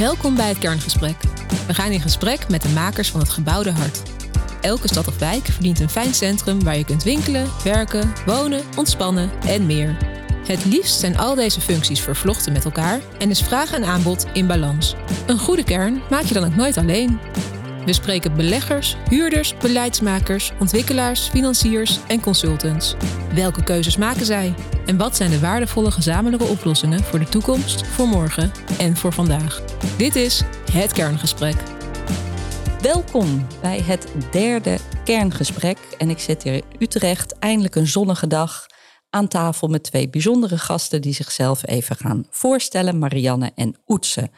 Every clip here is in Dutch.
Welkom bij het Kerngesprek. We gaan in gesprek met de makers van het gebouwde hart. Elke stad of wijk verdient een fijn centrum waar je kunt winkelen, werken, wonen, ontspannen en meer. Het liefst zijn al deze functies vervlochten met elkaar en is vraag en aanbod in balans. Een goede kern maak je dan ook nooit alleen. We spreken beleggers, huurders, beleidsmakers, ontwikkelaars, financiers en consultants. Welke keuzes maken zij? En wat zijn de waardevolle gezamenlijke oplossingen voor de toekomst, voor morgen en voor vandaag? Dit is het kerngesprek. Welkom bij het derde kerngesprek. En ik zit hier in Utrecht, eindelijk een zonnige dag, aan tafel met twee bijzondere gasten die zichzelf even gaan voorstellen, Marianne en Oetse.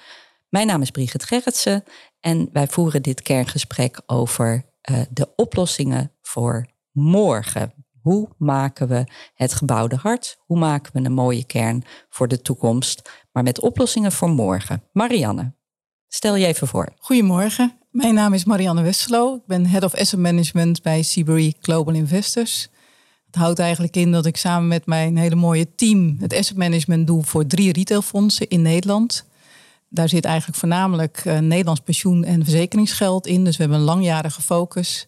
Mijn naam is Brigitte Gerritsen en wij voeren dit kerngesprek over uh, de oplossingen voor morgen. Hoe maken we het gebouwde hart? Hoe maken we een mooie kern voor de toekomst? Maar met oplossingen voor morgen. Marianne, stel je even voor. Goedemorgen, mijn naam is Marianne Westerlo. Ik ben Head of Asset Management bij Seabury Global Investors. Het houdt eigenlijk in dat ik samen met mijn hele mooie team het asset management doe voor drie retailfondsen in Nederland. Daar zit eigenlijk voornamelijk uh, Nederlands pensioen- en verzekeringsgeld in. Dus we hebben een langjarige focus.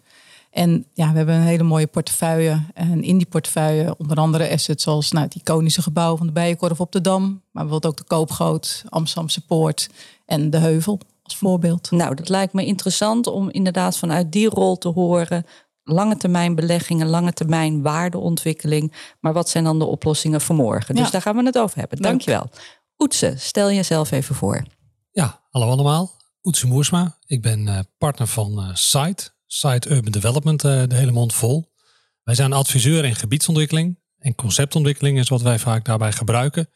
En ja, we hebben een hele mooie portefeuille. En in die portefeuille onder andere assets zoals nou, het iconische gebouw van de Bijenkorf op de Dam. Maar bijvoorbeeld ook de Koopgoot, Amsterdamse Poort en de Heuvel als voorbeeld. Nou, dat lijkt me interessant om inderdaad vanuit die rol te horen. Lange termijn beleggingen, lange termijn waardeontwikkeling. Maar wat zijn dan de oplossingen voor morgen? Dus daar gaan we het over hebben. Dankjewel. Oetse, stel jezelf even voor. Ja, hallo allemaal. Oetse Moersma. Ik ben uh, partner van uh, Site. Site Urban Development, uh, de hele mond vol. Wij zijn adviseur in gebiedsontwikkeling. En conceptontwikkeling is wat wij vaak daarbij gebruiken.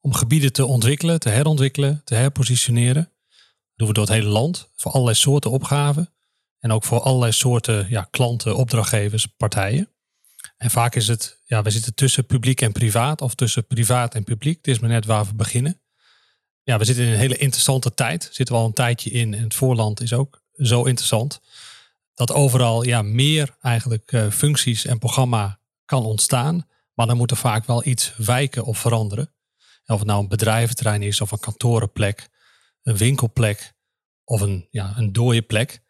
Om gebieden te ontwikkelen, te herontwikkelen, te herpositioneren. Dat doen we door het hele land. Voor allerlei soorten opgaven. En ook voor allerlei soorten ja, klanten, opdrachtgevers, partijen. En vaak is het, ja, we zitten tussen publiek en privaat. Of tussen privaat en publiek. Het is maar net waar we beginnen ja, we zitten in een hele interessante tijd. Zitten we al een tijdje in. En het voorland is ook zo interessant. Dat overal ja, meer eigenlijk uh, functies en programma kan ontstaan. Maar dan moet er vaak wel iets wijken of veranderen. Of het nou een bedrijventerrein is of een kantorenplek, een winkelplek of een, ja, een dode plek.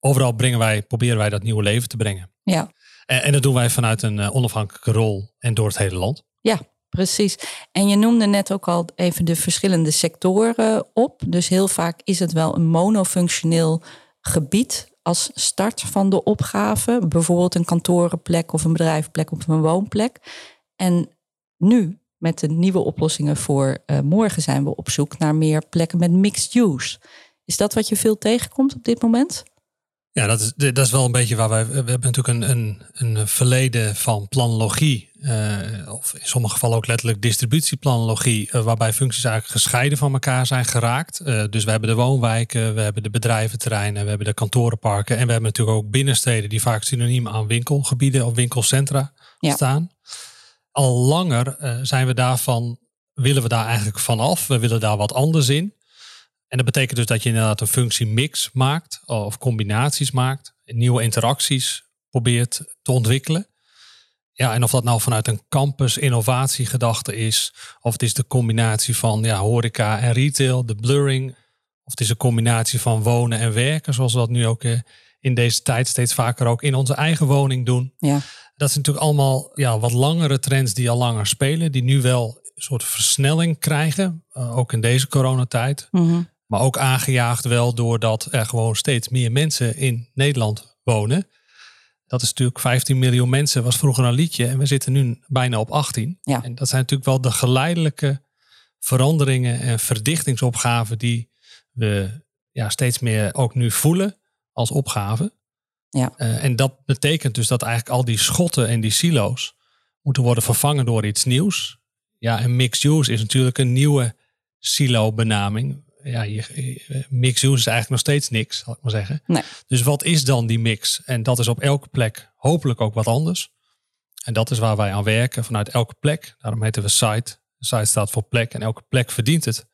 Overal brengen wij, proberen wij dat nieuwe leven te brengen. Ja. En, en dat doen wij vanuit een uh, onafhankelijke rol en door het hele land. Ja, precies. En je noemde net ook al even de verschillende sectoren op. Dus heel vaak is het wel een monofunctioneel gebied als start van de opgave. Bijvoorbeeld een kantorenplek of een bedrijfplek of een woonplek. En nu, met de nieuwe oplossingen voor morgen, zijn we op zoek naar meer plekken met mixed use. Is dat wat je veel tegenkomt op dit moment? Ja, dat is, dat is wel een beetje waar wij. We hebben natuurlijk een, een, een verleden van planologie. Uh, of in sommige gevallen ook letterlijk distributieplanologie. Uh, waarbij functies eigenlijk gescheiden van elkaar zijn geraakt. Uh, dus we hebben de woonwijken, we hebben de bedrijventerreinen, we hebben de kantorenparken. En we hebben natuurlijk ook binnensteden die vaak synoniem aan winkelgebieden of winkelcentra ja. staan. Al langer zijn we daarvan, willen we daar eigenlijk vanaf. We willen daar wat anders in. En dat betekent dus dat je inderdaad een functiemix maakt of combinaties maakt, nieuwe interacties probeert te ontwikkelen. Ja, en of dat nou vanuit een campus innovatiegedachte is, of het is de combinatie van ja, horeca en retail, de blurring, of het is een combinatie van wonen en werken, zoals we dat nu ook eh, in deze tijd steeds vaker ook in onze eigen woning doen. Ja. Dat zijn natuurlijk allemaal ja, wat langere trends die al langer spelen, die nu wel een soort versnelling krijgen, uh, ook in deze coronatijd. Mm maar ook aangejaagd wel doordat er gewoon steeds meer mensen in Nederland wonen. Dat is natuurlijk 15 miljoen mensen, was vroeger een liedje. En we zitten nu bijna op 18. Ja. En dat zijn natuurlijk wel de geleidelijke veranderingen en verdichtingsopgaven die we ja, steeds meer ook nu voelen als opgave. Ja. Uh, en dat betekent dus dat eigenlijk al die schotten en die silo's moeten worden vervangen door iets nieuws. Ja, en mixed use is natuurlijk een nieuwe silo-benaming ja, je, mix use is eigenlijk nog steeds niks, zal ik maar zeggen. Nee. Dus wat is dan die mix? En dat is op elke plek hopelijk ook wat anders. En dat is waar wij aan werken vanuit elke plek. Daarom heten we site. De site staat voor plek en elke plek verdient het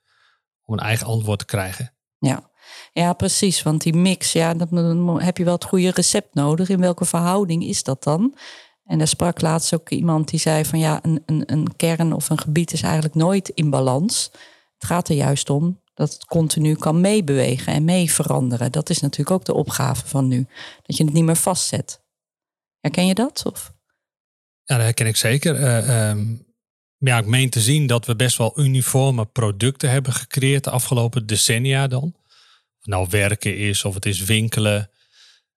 om een eigen antwoord te krijgen. Ja, ja precies. Want die mix, ja, dan heb je wel het goede recept nodig. In welke verhouding is dat dan? En daar sprak laatst ook iemand die zei van ja, een, een, een kern of een gebied is eigenlijk nooit in balans. Het gaat er juist om Dat het continu kan meebewegen en mee veranderen. Dat is natuurlijk ook de opgave van nu. Dat je het niet meer vastzet. Herken je dat? Of? Ja, dat herken ik zeker. Uh, ja, ik meen te zien dat we best wel uniforme producten hebben gecreëerd de afgelopen decennia dan. Of nou werken is of het is winkelen.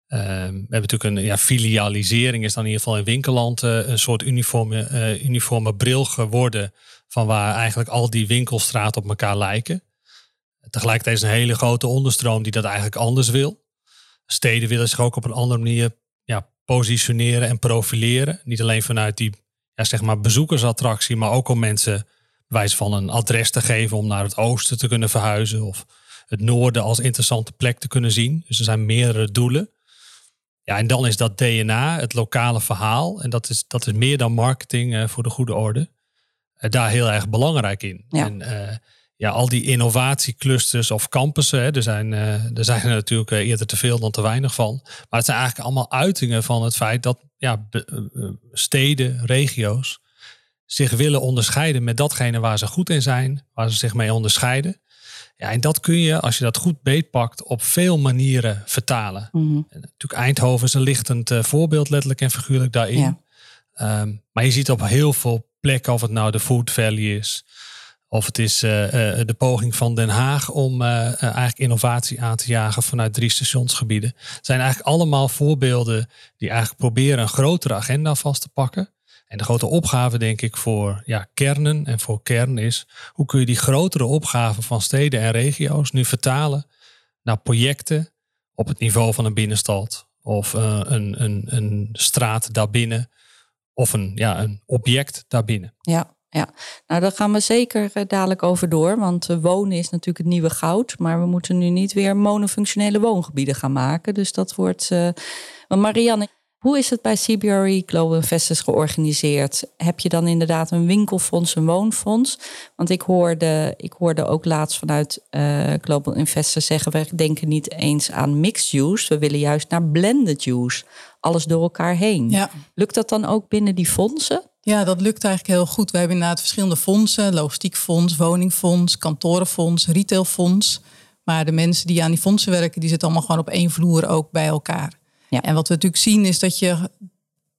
Ehm, we hebben natuurlijk een ja, filialisering, is dan in ieder geval in winkelland uh, een soort uniforme, uh, uniforme bril geworden. Van waar eigenlijk al die winkelstraten op elkaar lijken. Tegelijkertijd is een hele grote onderstroom die dat eigenlijk anders wil. Steden willen zich ook op een andere manier ja, positioneren en profileren. Niet alleen vanuit die ja, zeg maar bezoekersattractie, maar ook om mensen wijze van een adres te geven om naar het oosten te kunnen verhuizen of het noorden als interessante plek te kunnen zien. Dus er zijn meerdere doelen. Ja, en dan is dat DNA, het lokale verhaal, en dat is, dat is meer dan marketing uh, voor de goede orde, uh, daar heel erg belangrijk in. Ja. En uh, ja, al die innovatieclusters of campussen, hè, er, zijn, er zijn er natuurlijk eerder te veel dan te weinig van. Maar het zijn eigenlijk allemaal uitingen van het feit dat ja, steden, regio's zich willen onderscheiden met datgene waar ze goed in zijn, waar ze zich mee onderscheiden. Ja, en dat kun je, als je dat goed beetpakt, op veel manieren vertalen. Mhm. Natuurlijk, Eindhoven is een lichtend uh, voorbeeld, letterlijk en figuurlijk daarin. Ja. Um, maar je ziet op heel veel plekken, of het nou de Food Valley is, of het is uh, uh, de poging van Den Haag om eigenlijk innovatie aan te jagen vanuit drie stationsgebieden. Het zijn eigenlijk allemaal voorbeelden die eigenlijk proberen een grotere agenda vast te pakken. En de grote opgave, denk ik, voor ja, kernen en voor kern is: hoe kun je die grotere opgaven van steden en regio's nu vertalen naar projecten op het niveau van een binnenstad of een, een, een straat daarbinnen of een, ja, een object daarbinnen? Ja, ja, nou daar gaan we zeker uh, dadelijk over door. Want uh, wonen is natuurlijk het nieuwe goud. Maar we moeten nu niet weer monofunctionele woongebieden gaan maken. Dus dat wordt. Want Marianne. Hoe is het bij CBRE Global Investors georganiseerd? Heb je dan inderdaad een winkelfonds, een woonfonds? Want ik hoorde, ik hoorde ook laatst vanuit uh, Global Investors zeggen... we denken niet eens aan mixed use, we willen juist naar blended use. Alles door elkaar heen. Ja. Lukt dat dan ook binnen die fondsen? Ja, dat lukt eigenlijk heel goed. We hebben inderdaad verschillende fondsen. Logistiekfonds, woningfonds, kantorenfonds, retailfonds. Maar de mensen die aan die fondsen werken... die zitten allemaal gewoon op één vloer ook bij elkaar. Ja. En wat we natuurlijk zien is dat je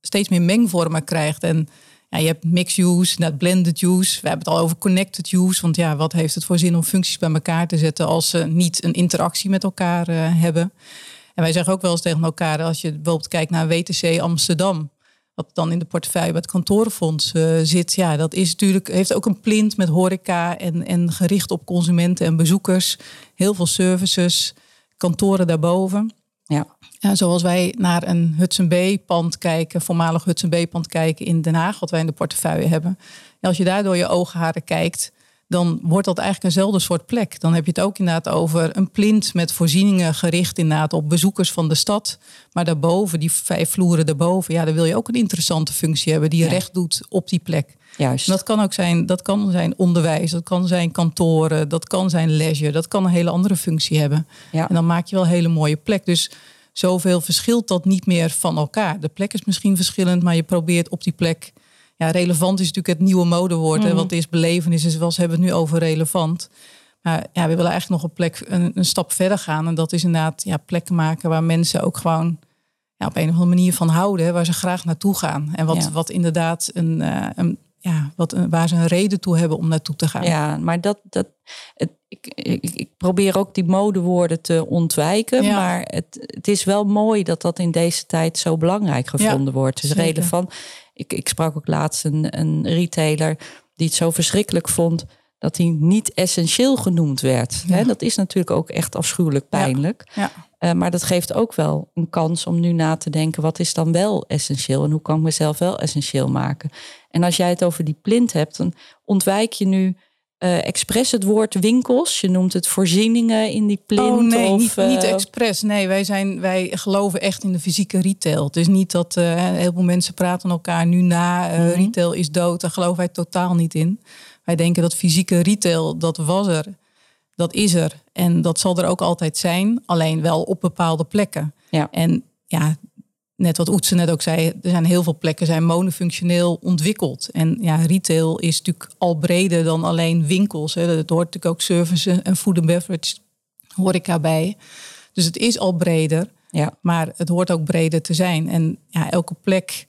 steeds meer mengvormen krijgt. En ja, je hebt mixed use, net blended use. We hebben het al over connected use. Want ja, wat heeft het voor zin om functies bij elkaar te zetten als ze niet een interactie met elkaar uh, hebben? En wij zeggen ook wel eens tegen elkaar, als je bijvoorbeeld kijkt naar WTC Amsterdam, wat dan in de portefeuille bij het kantorenfonds uh, zit, ja, dat is natuurlijk, heeft ook een plint met horeca en, en gericht op consumenten en bezoekers. Heel veel services, kantoren daarboven. Ja. Ja, zoals wij naar een Hudson Bay-pand kijken, voormalig Hudson Bay-pand kijken in Den Haag, wat wij in de portefeuille hebben. En als je daar door je oogharen kijkt, dan wordt dat eigenlijk eenzelfde soort plek. Dan heb je het ook inderdaad over een plint met voorzieningen gericht inderdaad op bezoekers van de stad. Maar daarboven, die vijf vloeren daarboven, ja, daar wil je ook een interessante functie hebben die Ja. recht doet op die plek. Juist. En dat kan ook zijn, dat kan zijn onderwijs, dat kan zijn kantoren, dat kan zijn leisure, dat kan een hele andere functie hebben. Ja. En dan maak je wel een hele mooie plek. Dus zoveel verschilt dat niet meer van elkaar. De plek is misschien verschillend, maar je probeert op die plek. Ja, relevant is natuurlijk het nieuwe modewoord. hè. Want het is belevenis, is ze hebben het nu over relevant. Maar ja, we willen eigenlijk nog een plek een, een stap verder gaan. En dat is inderdaad ja, plekken maken waar mensen ook gewoon ja, op een of andere manier van houden, hè, waar ze graag naartoe gaan. En wat, Ja. wat inderdaad een, eh, een ja, wat, een- waar ze een reden toe hebben om naartoe te gaan. Ja, maar dat, dat, het, ik, ik, ik probeer ook die modewoorden te ontwijken. Ja. Maar het, het is wel mooi dat dat in deze tijd zo belangrijk gevonden wordt. Het is zeker. relevant. Ik, ik sprak ook laatst een, een retailer die het zo verschrikkelijk vond dat hij niet essentieel genoemd werd. Ja. Dat is natuurlijk ook echt afschuwelijk pijnlijk. Ja. Eh, maar dat geeft ook wel een kans om nu na te denken: wat is dan wel essentieel en hoe kan ik mezelf wel essentieel maken? En als jij het over die plint hebt, dan ontwijk je nu eh expres het woord winkels. Je noemt het voorzieningen in die plint. Oh nee, of, niet, niet eh, expres. Nee, wij, zijn, wij geloven echt in de fysieke retail. Het is niet dat eh, heel veel mensen praten elkaar nu na. eh, Mhm. Retail is dood. Daar geloven wij totaal niet in. Wij denken dat fysieke retail, dat was er. Dat is er. En dat zal er ook altijd zijn. Alleen wel op bepaalde plekken. Ja. En ja, net wat Oetse net ook zei, er zijn heel veel plekken zijn monofunctioneel ontwikkeld. En ja, retail is natuurlijk al breder dan alleen winkels. Hè. Het hoort natuurlijk ook services en food and beverage horeca bij. Dus het is al breder, Ja. maar het hoort ook breder te zijn. En ja, elke plek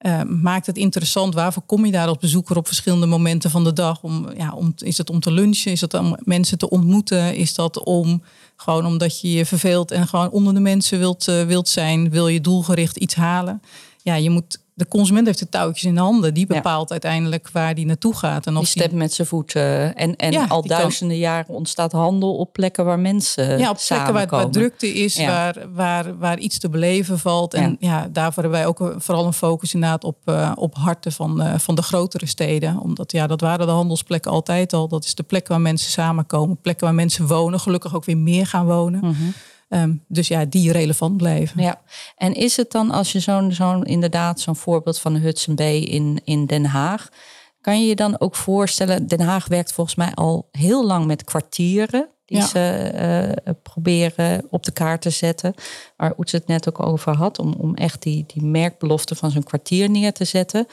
eh, maakt het interessant. Waarvoor kom je daar als bezoeker op verschillende momenten van de dag? Om, ja, om, is het om te lunchen? Is het om mensen te ontmoeten? Is dat om gewoon omdat je je verveelt en gewoon onder de mensen wilt, eh, wilt zijn? Wil je doelgericht iets halen? Ja, je moet, de consument heeft de touwtjes in de handen. Die Ja. bepaalt uiteindelijk waar die naartoe gaat. En Die of die- stemt met zijn voeten. En, en Ja, al kan- duizenden jaren ontstaat handel op plekken waar mensen Ja, op plekken waar, drukte is, Ja. waar, waar, waar iets te beleven valt. En ja. daarvoor hebben wij ook vooral een focus inderdaad op, eh, op harten van, eh, van de grotere steden. Omdat ja, dat waren de handelsplekken altijd al. Dat is de plek waar mensen samenkomen, plekken waar mensen wonen. Gelukkig ook weer meer gaan wonen. Mhm. Ehm, dus ja, die relevant blijven. Ja, en is het dan als je zo'n zo'n inderdaad zo'n voorbeeld van de Hudson Bay in, in Den Haag, kan je je dan ook voorstellen, Den Haag werkt volgens mij al heel lang met kwartieren die Ja. ze eh, proberen op de kaart te zetten, waar Oets het net ook over had, om, om echt die, die merkbelofte van zo'n kwartier neer te zetten.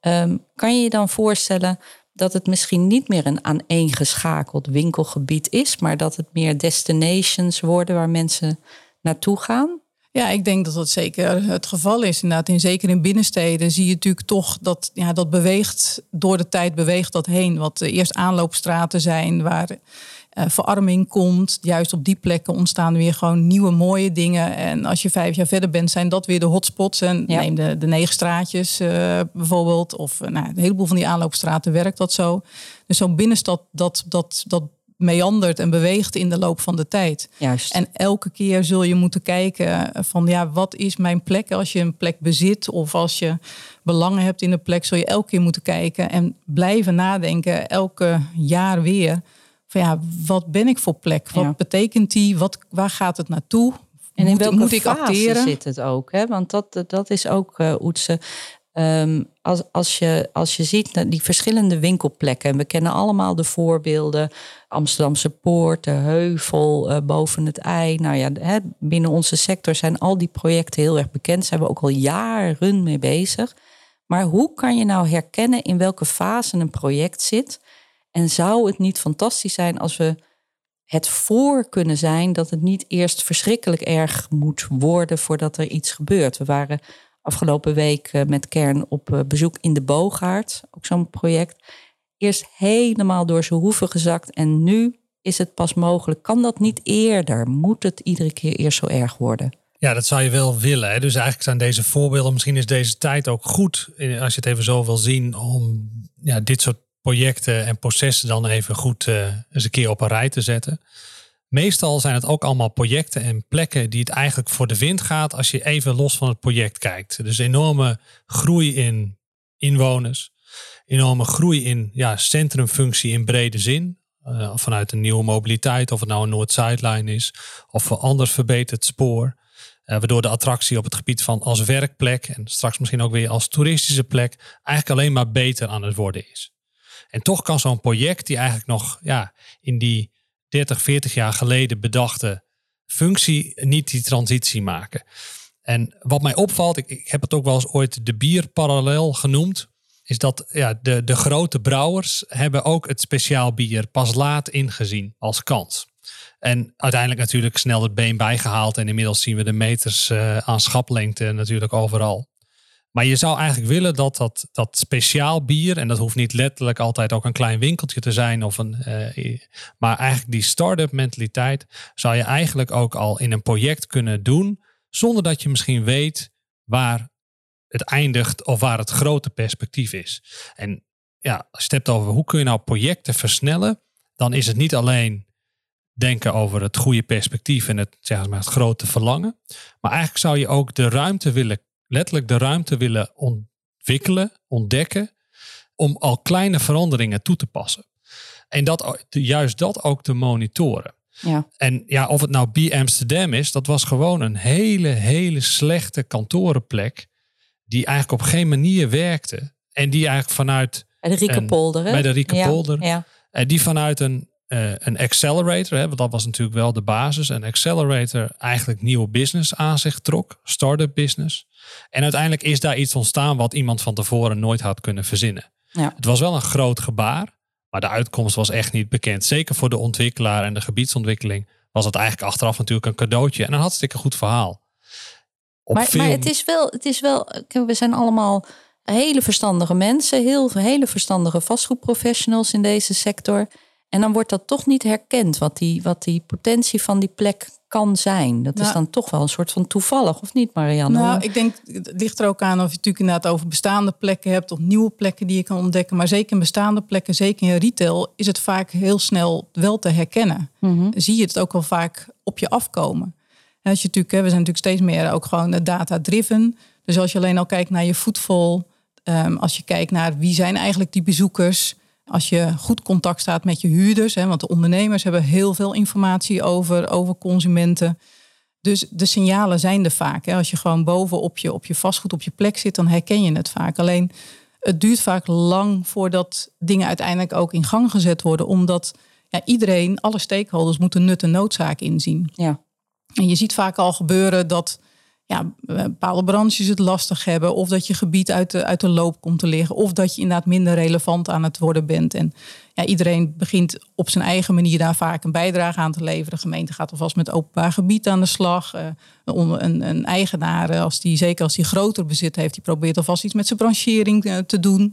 Ehm, kan je je dan voorstellen dat het misschien niet meer een aaneengeschakeld winkelgebied is, maar dat het meer destinations worden waar mensen naartoe gaan? Ja, ik denk dat dat zeker het geval is. Inderdaad, in, zeker in binnensteden zie je natuurlijk toch dat ja, dat beweegt, door de tijd beweegt dat heen. Wat eerst aanloopstraten zijn waar eh, verarming komt. Juist op die plekken ontstaan weer gewoon nieuwe mooie dingen. En als je vijf jaar verder bent, zijn dat weer de hotspots. En Ja. neem de, de negen straatjes eh, bijvoorbeeld. Of eh, nou, een heleboel van die aanloopstraten werkt dat zo. Dus zo'n binnenstad, dat, dat, dat meandert en beweegt in de loop van de tijd. Juist. En elke keer zul je moeten kijken van ja, wat is mijn plek als je een plek bezit of als je belangen hebt in een plek, zul je elke keer moeten kijken en blijven nadenken, elke jaar weer. Van ja, wat ben ik voor plek? Wat Ja. betekent die? Wat, waar gaat het naartoe? En in moet, welke moet ik fase acteren? zit het ook? Hè? Want dat, dat is ook, Oetse, ehm, als, als, je, als je ziet naar die verschillende winkelplekken... en we kennen allemaal de voorbeelden... Amsterdamse Poort, de Heuvel, eh, boven het ei. Nou ja, hè, binnen onze sector zijn al die projecten heel erg bekend. Daar zijn we ook al jaren mee bezig. Maar hoe kan je nou herkennen in welke fase een project zit? En zou het niet fantastisch zijn als we het voor kunnen zijn dat het niet eerst verschrikkelijk erg moet worden voordat er iets gebeurt. We waren afgelopen week eh, met Kern op eh, bezoek in de Boogaard, ook zo'n project. Eerst helemaal door zijn hoeven gezakt en nu is het pas mogelijk. Kan dat niet eerder? Moet het iedere keer eerst zo erg worden? Ja, dat zou je wel willen. Hè? Dus eigenlijk zijn deze voorbeelden, misschien is deze tijd ook goed, eh, als je het even zo wil zien, om ja, dit soort projecten en processen dan even goed eh, eens een keer op een rij te zetten. Meestal zijn het ook allemaal projecten en plekken die het eigenlijk voor de wind gaat als je even los van het project kijkt. Dus enorme groei in inwoners, enorme groei in ja, centrumfunctie in brede zin. Eh, vanuit een nieuwe mobiliteit, of het nou een Noord-Zuidlijn is, of een anders verbeterd spoor. Eh, waardoor de attractie op het gebied van als werkplek en straks misschien ook weer als toeristische plek eigenlijk alleen maar beter aan het worden is. En toch kan zo'n project die eigenlijk nog ja, in die 30, 40 jaar geleden bedachte functie niet die transitie maken. En wat mij opvalt, ik, heb het ook wel eens ooit de bierparallel genoemd, is dat ja, de, de grote brouwers hebben ook het speciaal bier pas laat ingezien als kans. En uiteindelijk natuurlijk snel het been bijgehaald. En inmiddels zien we de meters eh, aan schaplengte natuurlijk overal. Maar je zou eigenlijk willen dat, dat dat speciaal bier, en dat hoeft niet letterlijk altijd ook een klein winkeltje te zijn, of een, eh, maar eigenlijk die start-up mentaliteit zou je eigenlijk ook al in een project kunnen doen, zonder dat je misschien weet waar het eindigt of waar het grote perspectief is. En ja, als je het hebt over hoe kun je nou projecten versnellen, dan is het niet alleen denken over het goede perspectief en het, zeg maar, het grote verlangen. Maar eigenlijk zou je ook de ruimte willen, letterlijk de ruimte willen ontwikkelen, ontdekken, om al kleine veranderingen toe te passen. En dat, juist dat ook te monitoren. Ja. En ja, of het nou B Amsterdam is, dat was gewoon een hele, hele slechte kantorenplek. Die eigenlijk op geen manier werkte. En die eigenlijk vanuit Bij de Riekepolder, hè? bij de Ja, Riekepolder. Ja, eh, die vanuit een eh, een accelerator, hè, want dat was natuurlijk wel de basis, een accelerator eigenlijk nieuwe business aan zich trok, start-up business. En uiteindelijk is daar iets ontstaan wat iemand van tevoren nooit had kunnen verzinnen. Ja. Het was wel een groot gebaar, maar de uitkomst was echt niet bekend. Zeker voor de ontwikkelaar en de gebiedsontwikkeling was het eigenlijk achteraf natuurlijk een cadeautje en een hartstikke goed verhaal. Op Maar, veel- maar het is wel, het is wel, we zijn allemaal hele verstandige mensen, heel, hele verstandige vastgoedprofessionals in deze sector. En dan wordt dat toch niet herkend, wat die, wat die potentie van die plek kan zijn. Dat is Nou- dan toch wel een soort van toevallig, of niet, Marianne? Nou, ik denk, het ligt er ook aan of je natuurlijk inderdaad over bestaande plekken hebt of nieuwe plekken die je kan ontdekken. Maar zeker in bestaande plekken, zeker in retail, is het vaak heel snel wel te herkennen. Mhm. Zie je het ook al vaak op je afkomen. En als je natuurlijk, hè, we zijn natuurlijk steeds meer ook gewoon eh, data-driven. Dus als je alleen al kijkt naar je voetval, ehm, als je kijkt naar wie zijn eigenlijk die bezoekers, als je goed contact staat met je huurders, hè, want de ondernemers hebben heel veel informatie over, over consumenten. Dus de signalen zijn er vaak. Hè. Als je gewoon boven op je, op je vastgoed op je plek zit, dan herken je het vaak. Alleen het duurt vaak lang voordat dingen uiteindelijk ook in gang gezet worden. Omdat ja, iedereen, alle stakeholders, moeten nut en noodzaak inzien. Ja. En je ziet vaak al gebeuren dat ja, bepaalde branches het lastig hebben. Of dat je gebied uit de, uit de loop komt te liggen. Of dat je inderdaad minder relevant aan het worden bent. En ja, iedereen begint op zijn eigen manier daar vaak een bijdrage aan te leveren. De gemeente gaat alvast met openbaar gebied aan de slag. Eh, een, een, een eigenaar, eh, als die, zeker als die groter bezit heeft, die probeert alvast iets met zijn branchering eh, te doen.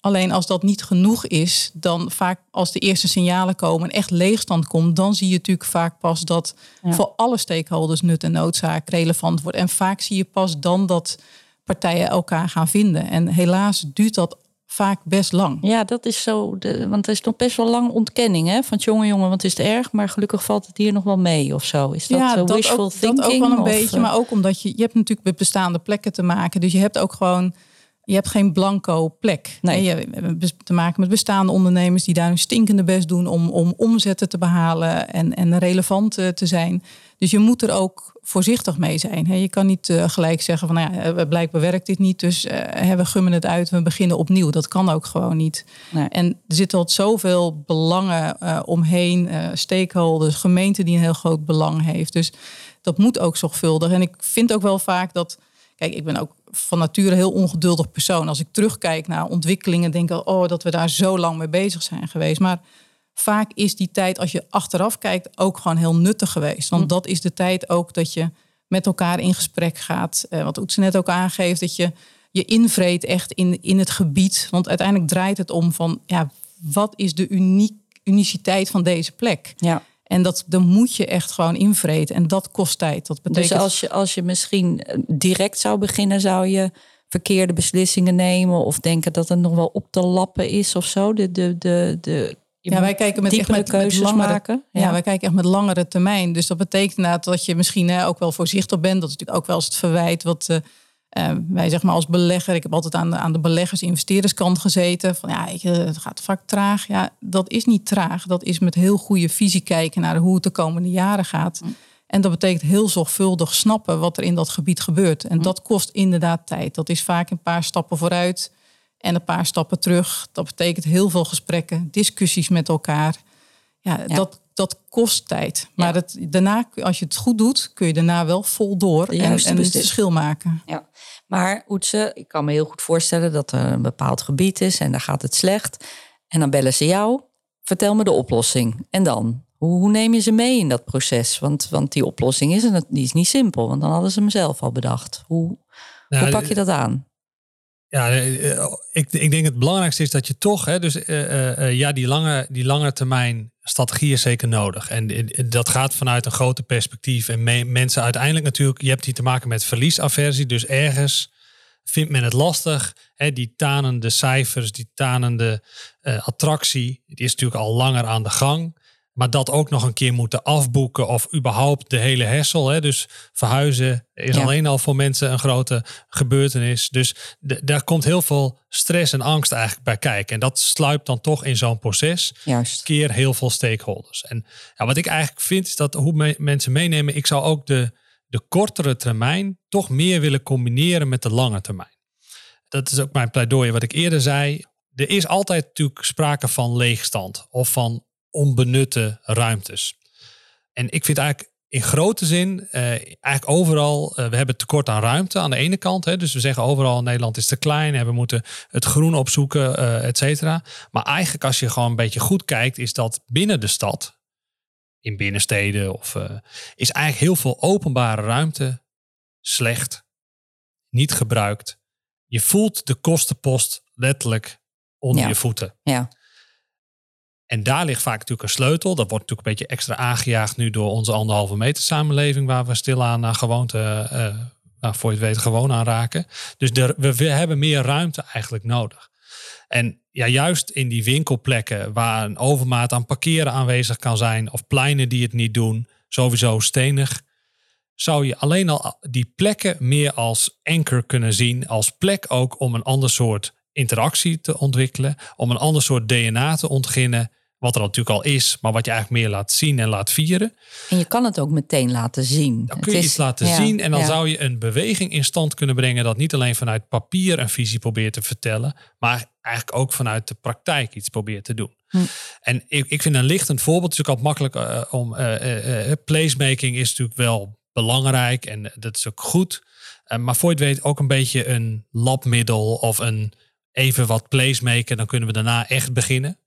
Alleen als dat niet genoeg is, dan vaak als de eerste signalen komen en echt leegstand komt, dan zie je natuurlijk vaak pas dat Ja. voor alle stakeholders nut en noodzaak relevant wordt. En vaak zie je pas dan dat partijen elkaar gaan vinden. En helaas duurt dat vaak best lang. Ja, dat is zo. De, want er is nog best wel lang ontkenning hè, van jongen, jongen, want het is erg, maar gelukkig valt het hier nog wel mee of zo. Is dat zo wishful ook, thinking? dat ook wel een of, beetje. eh, Maar ook omdat je, je hebt natuurlijk met bestaande plekken te maken. Dus je hebt ook gewoon, je hebt geen blanco plek. Nee. Je hebt te maken met bestaande ondernemers die daar hun stinkende best doen om, om omzetten te behalen en, en relevant eh, te zijn. Dus je moet er ook voorzichtig mee zijn. Je kan niet eh, gelijk zeggen van nou ja, eh, blijkbaar werkt dit niet. Dus we gummen het uit, we beginnen opnieuw. Dat kan ook gewoon niet. Nee. En er zitten al zoveel belangen omheen, eh, stakeholders, gemeente die een heel groot belang heeft. Dus dat moet ook zorgvuldig. En ik vind ook wel vaak dat, kijk, ik ben ook van nature een heel ongeduldig persoon. Als ik terugkijk naar ontwikkelingen, denk ik, oh, dat we daar zo lang mee bezig zijn geweest. Maar vaak is die tijd, als je achteraf kijkt, ook gewoon heel nuttig geweest. Want dat is de tijd ook dat je met elkaar in gesprek gaat. Eh, wat Oetse net ook aangeeft, dat je je invreet echt in, in het gebied. Want uiteindelijk draait het om van, ja, wat is de uniek, uniciteit van deze plek? Ja. En dat, dan moet je echt gewoon invreten. En dat kost tijd. Dat betekent Dus als je, als je misschien eh, direct zou beginnen, zou je verkeerde beslissingen nemen of denken dat het nog wel op te lappen is of zo. De, de, de, de, Ja, wij kijken met, echt met, met keuzes langere, maken. Ja. wij kijken echt met langere termijn. Dus dat betekent dat je misschien hè, ook wel voorzichtig bent. Dat is natuurlijk ook wel eens het verwijt wat eh, eh, wij zeg maar als belegger. Ik heb altijd aan de, aan de beleggers-investeerderskant gezeten. Van ja, je, het gaat vaak traag. Ja, dat is niet traag. Dat is met heel goede visie kijken naar hoe het de komende jaren gaat. En dat betekent heel zorgvuldig snappen wat er in dat gebied gebeurt. En dat kost inderdaad tijd. Dat is vaak een paar stappen vooruit en een paar stappen terug. Dat betekent heel veel gesprekken, discussies met elkaar. Ja, Ja. Dat, dat kost tijd. Maar Ja. het, daarna, als je het goed doet, kun je daarna wel vol door en, en het verschil maken. Ja, maar Oetse, ik kan me heel goed voorstellen dat er een bepaald gebied is en daar gaat het slecht. En dan bellen ze jou, vertel me de oplossing. En dan? Hoe, hoe neem je ze mee in dat proces? Want, want die oplossing is, die is niet simpel, want dan hadden ze hem zelf al bedacht. Hoe, Nou, hoe pak je dat aan? Ja, eh, eh, ik, ik denk het belangrijkste is dat je toch, hè, dus eh, ja, die lange, die lange termijn strategie is zeker nodig. En dat gaat vanuit een groter perspectief. En me- mensen uiteindelijk natuurlijk, je hebt hier te maken met verliesaversie. Dus ergens vindt men het lastig. Hè, die tanende cijfers, die tanende attractie, die is natuurlijk al langer aan de gang. Maar dat ook nog een keer moeten afboeken of überhaupt de hele hessel. Hè? Dus verhuizen is Ja. alleen al voor mensen een grote gebeurtenis. Dus daar komt heel veel stress en angst eigenlijk bij kijken. En dat sluipt dan toch in zo'n proces Juist. keer heel veel stakeholders. En ja, wat ik eigenlijk vind is dat hoe me- mensen meenemen, ik zou ook de, de kortere termijn toch meer willen combineren met de lange termijn. Dat is ook mijn pleidooi wat ik eerder zei. Er is altijd natuurlijk sprake van leegstand of van onbenutte ruimtes. En ik vind eigenlijk in grote zin, eh, eigenlijk overal, eh, we hebben tekort aan ruimte aan de ene kant. Hè, dus we zeggen overal Nederland is te klein en we moeten het groen opzoeken, uh, et cetera. Maar eigenlijk als je gewoon een beetje goed kijkt, is dat binnen de stad, in binnensteden, of, is eigenlijk heel veel openbare ruimte slecht, niet gebruikt. Je voelt de kostenpost letterlijk onder je voeten. Ja. En daar ligt vaak natuurlijk een sleutel. Dat wordt natuurlijk een beetje extra aangejaagd nu door onze anderhalve meter samenleving, waar we stilaan naar gewoonte, uh, nou, voor je het weet, gewoon aan raken. Dus we, we hebben meer ruimte eigenlijk nodig. En ja, juist in die winkelplekken waar een overmaat aan parkeren aanwezig kan zijn, of pleinen die het niet doen, sowieso stenig, zou je alleen al die plekken meer als anker kunnen zien, als plek ook om een ander soort interactie te ontwikkelen, om een ander soort DNA te ontginnen wat er natuurlijk al is, maar wat je eigenlijk meer laat zien en laat vieren. En je kan het ook meteen laten zien. Dan kun je iets laten zien en dan zou je een beweging in stand kunnen brengen dat niet alleen vanuit papier een visie probeert te vertellen, maar eigenlijk ook vanuit de praktijk iets probeert te doen. Hm. En ik, ik vind een lichtend voorbeeld, het is ook altijd makkelijk uh, om, uh, placemaking is natuurlijk wel belangrijk en dat is ook goed. maar voor je het weet ook een beetje een labmiddel of een even wat placemaken, dan kunnen we daarna echt beginnen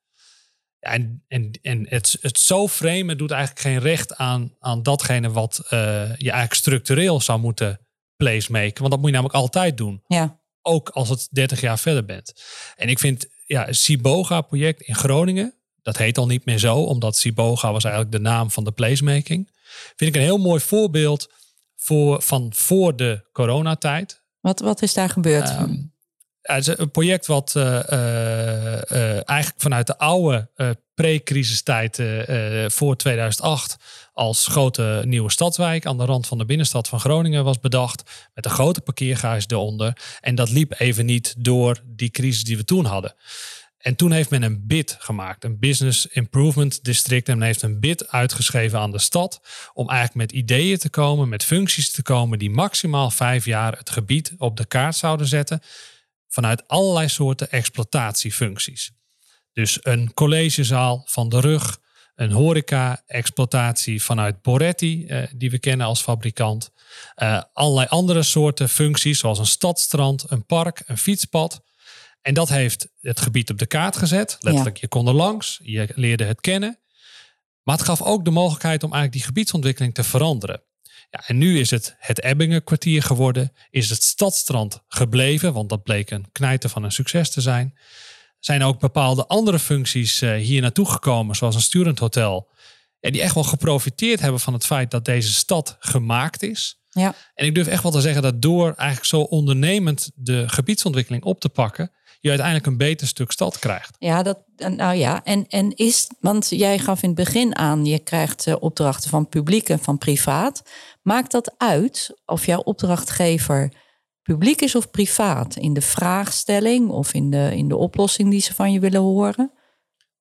en, en, en het, het zo framen doet eigenlijk geen recht aan, aan datgene wat uh, je eigenlijk structureel zou moeten placemaken. Want dat moet je namelijk altijd doen. Ja. Ook als het 30 jaar verder bent. En ik vind ja, Siboga-project in Groningen, dat heet al niet meer zo, omdat Siboga was eigenlijk de naam van de placemaking. Vind ik een heel mooi voorbeeld voor, van voor de coronatijd. Wat, wat is daar gebeurd? Ehm, het is een project wat uh, uh, eigenlijk vanuit de oude pre-crisistijd voor 2008 als grote nieuwe stadswijk aan de rand van de binnenstad van Groningen was bedacht. Met een grote parkeergarage eronder. En dat liep even niet door die crisis die we toen hadden. En toen heeft men een bid gemaakt, een Business Improvement District. En men heeft een bid uitgeschreven aan de stad om eigenlijk met ideeën te komen, met functies te komen die maximaal vijf jaar het gebied op de kaart zouden zetten vanuit allerlei soorten exploitatiefuncties. Dus een collegezaal van de rug, een horeca-exploitatie vanuit Boretti, eh, die we kennen als fabrikant. Uh, allerlei andere soorten functies, zoals een stadstrand, een park, een fietspad. En dat heeft het gebied op de kaart gezet. Letterlijk, je kon er langs, je leerde het kennen. Maar het gaf ook de mogelijkheid om eigenlijk die gebiedsontwikkeling te veranderen. Ja, en nu is het het Ebbingen kwartier geworden. Is het Stadstrand gebleven, want dat bleek een knijter van een succes te zijn. Zijn ook bepaalde andere functies uh, hier naartoe gekomen, zoals een student hotel. Ja, die echt wel geprofiteerd hebben van het feit dat deze stad gemaakt is. Ja. En ik durf echt wel te zeggen dat door eigenlijk zo ondernemend de gebiedsontwikkeling op te pakken, je uiteindelijk een beter stuk stad krijgt. Ja, dat, nou ja, en, en is, want jij gaf in het begin aan, je krijgt uh, opdrachten van publiek en van privaat. Maakt dat uit of jouw opdrachtgever publiek is of privaat? In de vraagstelling of in de, in de oplossing die ze van je willen horen?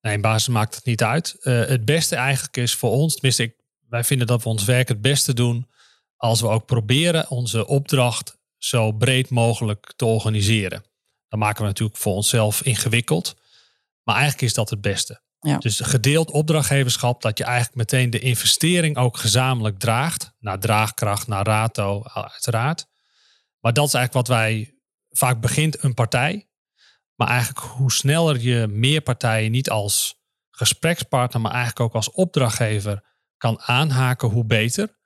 Nee, in basis maakt het niet uit. Uh, het beste eigenlijk is voor ons, tenminste, ik, wij vinden dat we ons werk het beste doen als we ook proberen onze opdracht zo breed mogelijk te organiseren. Dan maken we natuurlijk voor onszelf ingewikkeld. Maar eigenlijk is dat het beste. Ja. Dus gedeeld opdrachtgeverschap, dat je eigenlijk meteen de investering ook gezamenlijk draagt. Naar draagkracht, naar rato, uiteraard. Maar dat is eigenlijk wat wij vaak begint een partij. Maar eigenlijk hoe sneller je meer partijen niet als gesprekspartner, maar eigenlijk ook als opdrachtgever kan aanhaken, hoe beter.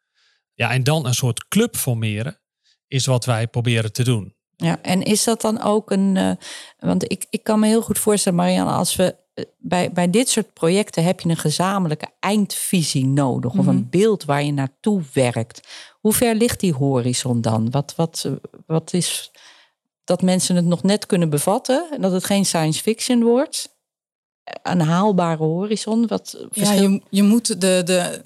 Ja, en dan een soort club formeren, is wat wij proberen te doen. Ja, en is dat dan ook een. Uh, want ik, ik kan me heel goed voorstellen, Marianne, als we. Eh, bij, bij dit soort projecten heb je een gezamenlijke eindvisie nodig. Of een mhm. beeld waar je naartoe werkt. Hoe ver ligt die horizon dan? Wat, wat, wat is. Dat mensen het nog net kunnen bevatten. En dat het geen science fiction wordt. Een haalbare horizon. Wat ja, je, je moet de, de,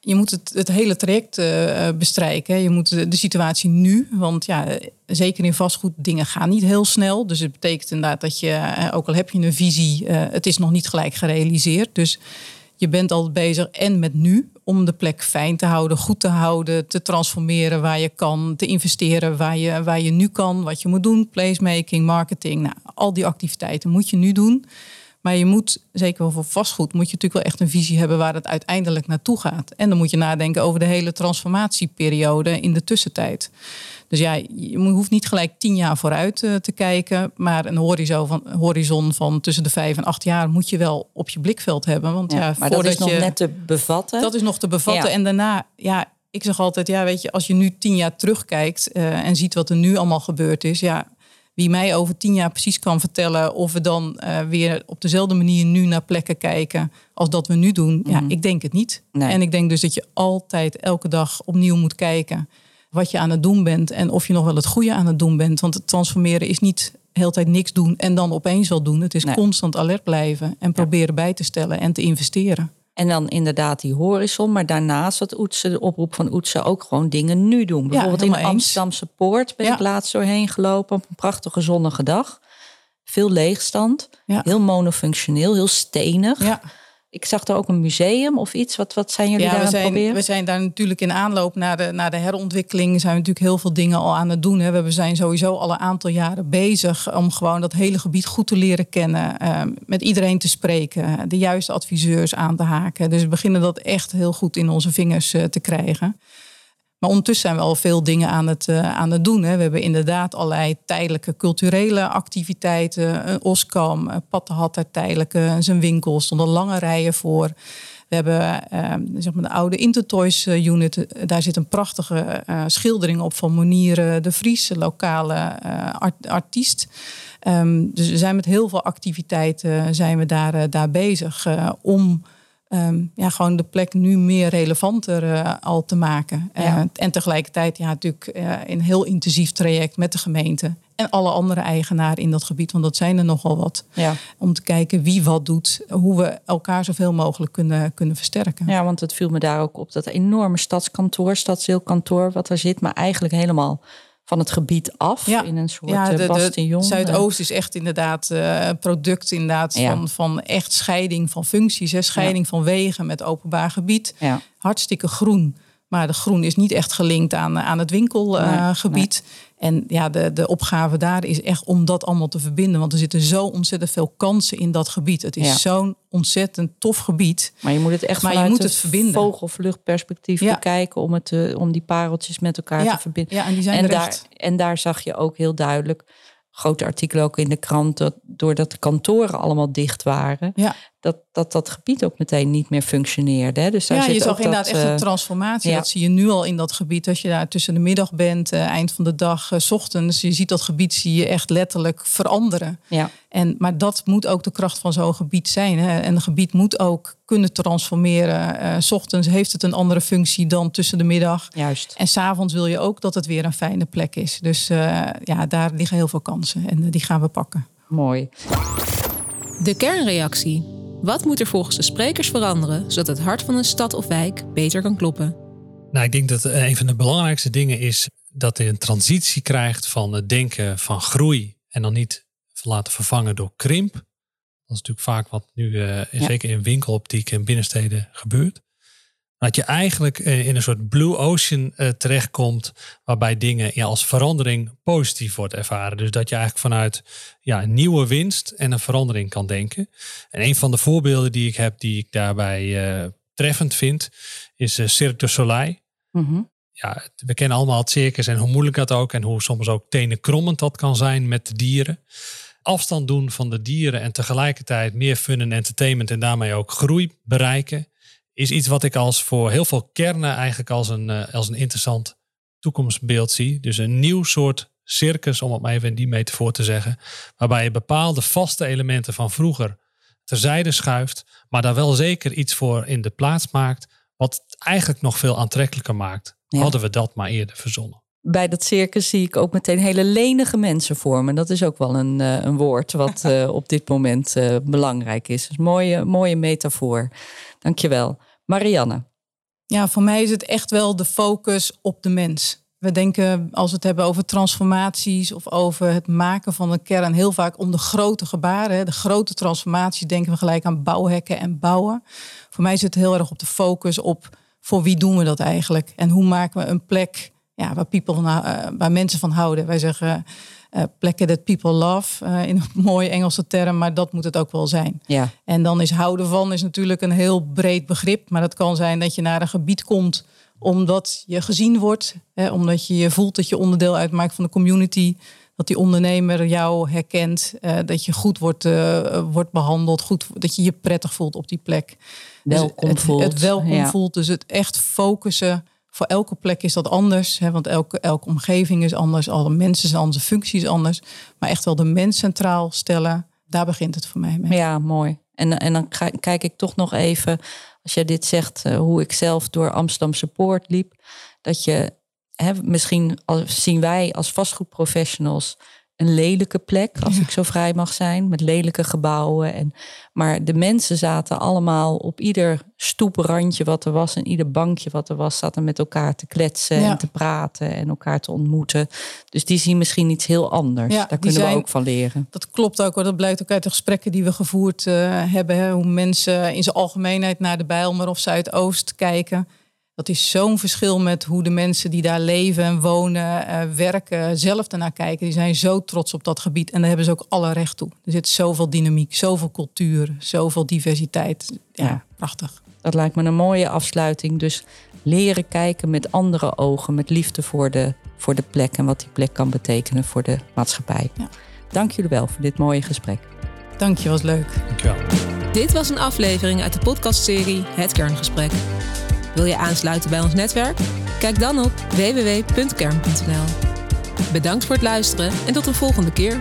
je moet het, het hele traject uh, bestrijken. Je moet de, situatie nu, want ja, zeker in vastgoed, dingen gaan niet heel snel. Dus het betekent inderdaad dat je, eh, ook al heb je een visie, het is nog niet gelijk gerealiseerd. Dus je bent al bezig en met nu om de plek fijn te houden, goed te houden, te transformeren waar je kan, te investeren waar je, waar je nu kan, wat je moet doen, placemaking, marketing. Nou, al die activiteiten moet je nu doen. Maar je moet, zeker wel voor vastgoed, moet je natuurlijk wel echt een visie hebben waar het uiteindelijk naartoe gaat. En dan moet je nadenken over de hele transformatieperiode in de tussentijd. Dus ja, je hoeft niet gelijk tien jaar vooruit eh, te kijken. Maar een horizon van, horizon van tussen de vijf en acht jaar moet je wel op je blikveld hebben. Want ja, ja maar dat is nog net te bevatten. Dat is nog te bevatten. En daarna, ja, ik zeg altijd, ja, weet je, als je nu tien jaar terugkijkt uh, en ziet wat er nu allemaal gebeurd is, ja, wie mij over tien jaar precies kan vertellen of we dan uh, weer op dezelfde manier nu naar plekken kijken als dat we nu doen, ja, mhm. ik denk het niet. Nee. En ik denk dus dat je altijd elke dag opnieuw moet kijken wat je aan het doen bent en of je nog wel het goede aan het doen bent. Want het transformeren is niet heel tijd niks doen en dan opeens wel doen. Het is constant alert blijven en proberen bij te stellen en te investeren. En dan inderdaad die horizon. Maar daarnaast wat Oetse, de oproep van Oetse ook gewoon dingen nu doen. Bijvoorbeeld in de Amsterdamse Poort ben ik laatst doorheen gelopen op een prachtige zonnige dag. Veel leegstand. Heel monofunctioneel, heel stenig. Ja. Ik zag er ook een museum of iets. Wat, wat zijn jullie ja, daar aan het proberen? We zijn daar natuurlijk in aanloop naar de, naar de herontwikkeling... zijn we natuurlijk heel veel dingen al aan het doen. Hè. We zijn sowieso al een aantal jaren bezig... om gewoon dat hele gebied goed te leren kennen. Uh, met iedereen te spreken. De juiste adviseurs aan te haken. Dus we beginnen dat echt heel goed in onze vingers uh, te krijgen. Maar ondertussen zijn we al veel dingen aan het, uh, aan het doen. Hè. We hebben inderdaad allerlei tijdelijke culturele activiteiten. Een Oskam, een Pattenhatter tijdelijke, zijn winkel stonden lange rijen voor. We hebben uh, zeg maar de oude Intertoys eh, unit. Daar zit een prachtige schildering op van Monier de Vries, lokale art artiest. Um, dus we zijn met heel veel activiteiten zijn we daar, daar bezig om Ehm, ja, gewoon de plek nu meer relevanter uh, al te maken. Uh, en tegelijkertijd ja, natuurlijk uh, een heel intensief traject met de gemeente en alle andere eigenaren in dat gebied, want dat zijn er nogal wat. Ja. Om te kijken wie wat doet, hoe we elkaar zoveel mogelijk kunnen, kunnen versterken. Ja, want het viel me daar ook op dat enorme stadskantoor, stadsdeelkantoor, wat er zit, maar eigenlijk helemaal van het gebied af ja. in een soort ja, de, bastion. Zuidoost is echt inderdaad uh, product inderdaad van, van echt scheiding van functies. Hè, scheiding van wegen met openbaar gebied. Hartstikke groen. Maar de groen is niet echt gelinkt aan, aan het winkelgebied. En ja, de, de opgave daar is echt om dat allemaal te verbinden. Want er zitten zo ontzettend veel kansen in dat gebied. Het is zo'n ontzettend tof gebied. Maar je moet het echt maar vanuit je moet het verbinden. vogelvluchtperspectief bekijken om, het te, om die pareltjes met elkaar te verbinden. Ja, en die zijn en daar, en daar zag je ook heel duidelijk grote artikelen ook in de krant, dat doordat de kantoren allemaal dicht waren, ja. Dat, dat dat gebied ook meteen niet meer functioneerde. Hè? Dus daar ja, je zag inderdaad echt een eh, transformatie. Dat zie je nu al in dat gebied. Als je daar tussen de middag bent, uh, eind van de dag, uh, s ochtends, je ziet dat gebied zie je echt letterlijk veranderen. Ja. En, maar dat moet ook de kracht van zo'n gebied zijn. Hè? En een gebied moet ook kunnen transformeren. Uh, s ochtends heeft het een andere functie dan tussen de middag. Juist. En s'avonds wil je ook dat het weer een fijne plek is. Dus uh, ja, daar liggen heel veel kansen en uh, die gaan we pakken. Mooi. De kernreactie. Wat moet er volgens de sprekers veranderen zodat het hart van een stad of wijk beter kan kloppen? Nou, ik denk dat een van de belangrijkste dingen is dat er een transitie krijgt van het denken van groei en dan niet laten vervangen door krimp. Dat is natuurlijk vaak wat nu, uh, zeker in winkeloptiek en binnensteden, gebeurt. Dat je eigenlijk eh, in een soort blue ocean uh, terechtkomt, waarbij dingen ja, als verandering positief wordt ervaren. Dus dat je eigenlijk vanuit ja, nieuwe winst en een verandering kan denken. En een van de voorbeelden die ik heb, die ik daarbij treffend vind, is Cirque du Soleil. Mm ja, we kennen allemaal het circus en hoe moeilijk dat ook en hoe soms ook tenenkrommend dat kan zijn met de dieren afstand doen van de dieren en tegelijkertijd meer fun en entertainment en daarmee ook groei bereiken, is iets wat ik als voor heel veel kernen eigenlijk als een, uh, als een interessant toekomstbeeld zie. Dus een nieuw soort circus, om het maar even in die metafoor te zeggen, waarbij je bepaalde vaste elementen van vroeger terzijde schuift, maar daar wel zeker iets voor in de plaats maakt, wat het eigenlijk nog veel aantrekkelijker maakt. Hadden we dat maar eerder verzonnen bij dat circus zie ik ook meteen hele lenige mensen vormen. Dat is ook wel een, uh, een woord wat uh, op dit moment uh, belangrijk is. Dus mooie, mooie metafoor. Dankjewel. Marianne. Ja, voor mij is het echt wel de focus op de mens. We denken, als we het hebben over transformaties of over het maken van een kern, heel vaak om de grote gebaren, de grote transformaties, denken we gelijk aan bouwhekken en bouwen. Voor mij zit het heel erg op de focus op voor wie doen we dat eigenlijk en hoe maken we een plek ja, waar, people, uh, waar mensen van houden. Wij zeggen uh, plekken that people love, uh, in een mooie Engelse term, maar dat moet het ook wel zijn. Ja. En dan is houden van is natuurlijk een heel breed begrip, maar dat kan zijn dat je naar een gebied komt omdat je gezien wordt, hè, omdat je je voelt dat je onderdeel uitmaakt van de community, dat die ondernemer jou herkent, uh, dat je goed wordt, uh, wordt behandeld, goed, dat je je prettig voelt op die plek. Welkom dus het, voelt. Het welkom ja. voelt, dus het echt focussen. Voor elke plek is dat anders, hè, want elke, elke omgeving is anders, alle mensen zijn anders, de functie is anders. Maar echt wel de mens centraal stellen, daar begint het voor mij mee. Ja, mooi. En, en dan kijk ik toch nog even, als jij dit zegt, uh, hoe ik zelf door Amsterdam Support liep, dat je He, misschien als, zien wij als vastgoedprofessionals een lelijke plek, als ja. ik zo vrij mag zijn, met lelijke gebouwen. En, maar de mensen zaten allemaal op ieder stoeprandje wat er was en ieder bankje wat er was, zaten met elkaar te kletsen ja. en te praten en elkaar te ontmoeten. Dus die zien misschien iets heel anders. Ja, Daar kunnen zijn, we ook van leren. Dat klopt ook, hoor. dat blijkt ook uit de gesprekken die we gevoerd uh, hebben. Hè. Hoe mensen in zijn algemeenheid naar de Bijlmer of Zuidoost kijken. Dat is zo'n verschil met hoe de mensen die daar leven en wonen, uh, werken, zelf ernaar kijken. Die zijn zo trots op dat gebied en daar hebben ze ook alle recht toe. Er zit zoveel dynamiek, zoveel cultuur, zoveel diversiteit. Ja, ja, prachtig. Dat lijkt me een mooie afsluiting. Dus leren kijken met andere ogen, met liefde voor de, voor de plek en wat die plek kan betekenen voor de maatschappij. Ja. Dank jullie wel voor dit mooie gesprek. Dank je, was leuk. Dankjewel. Dit was een aflevering uit de podcastserie Het Kerngesprek. Wil je aansluiten bij ons netwerk? Kijk dan op www.kern.nl. Bedankt voor het luisteren en tot een volgende keer.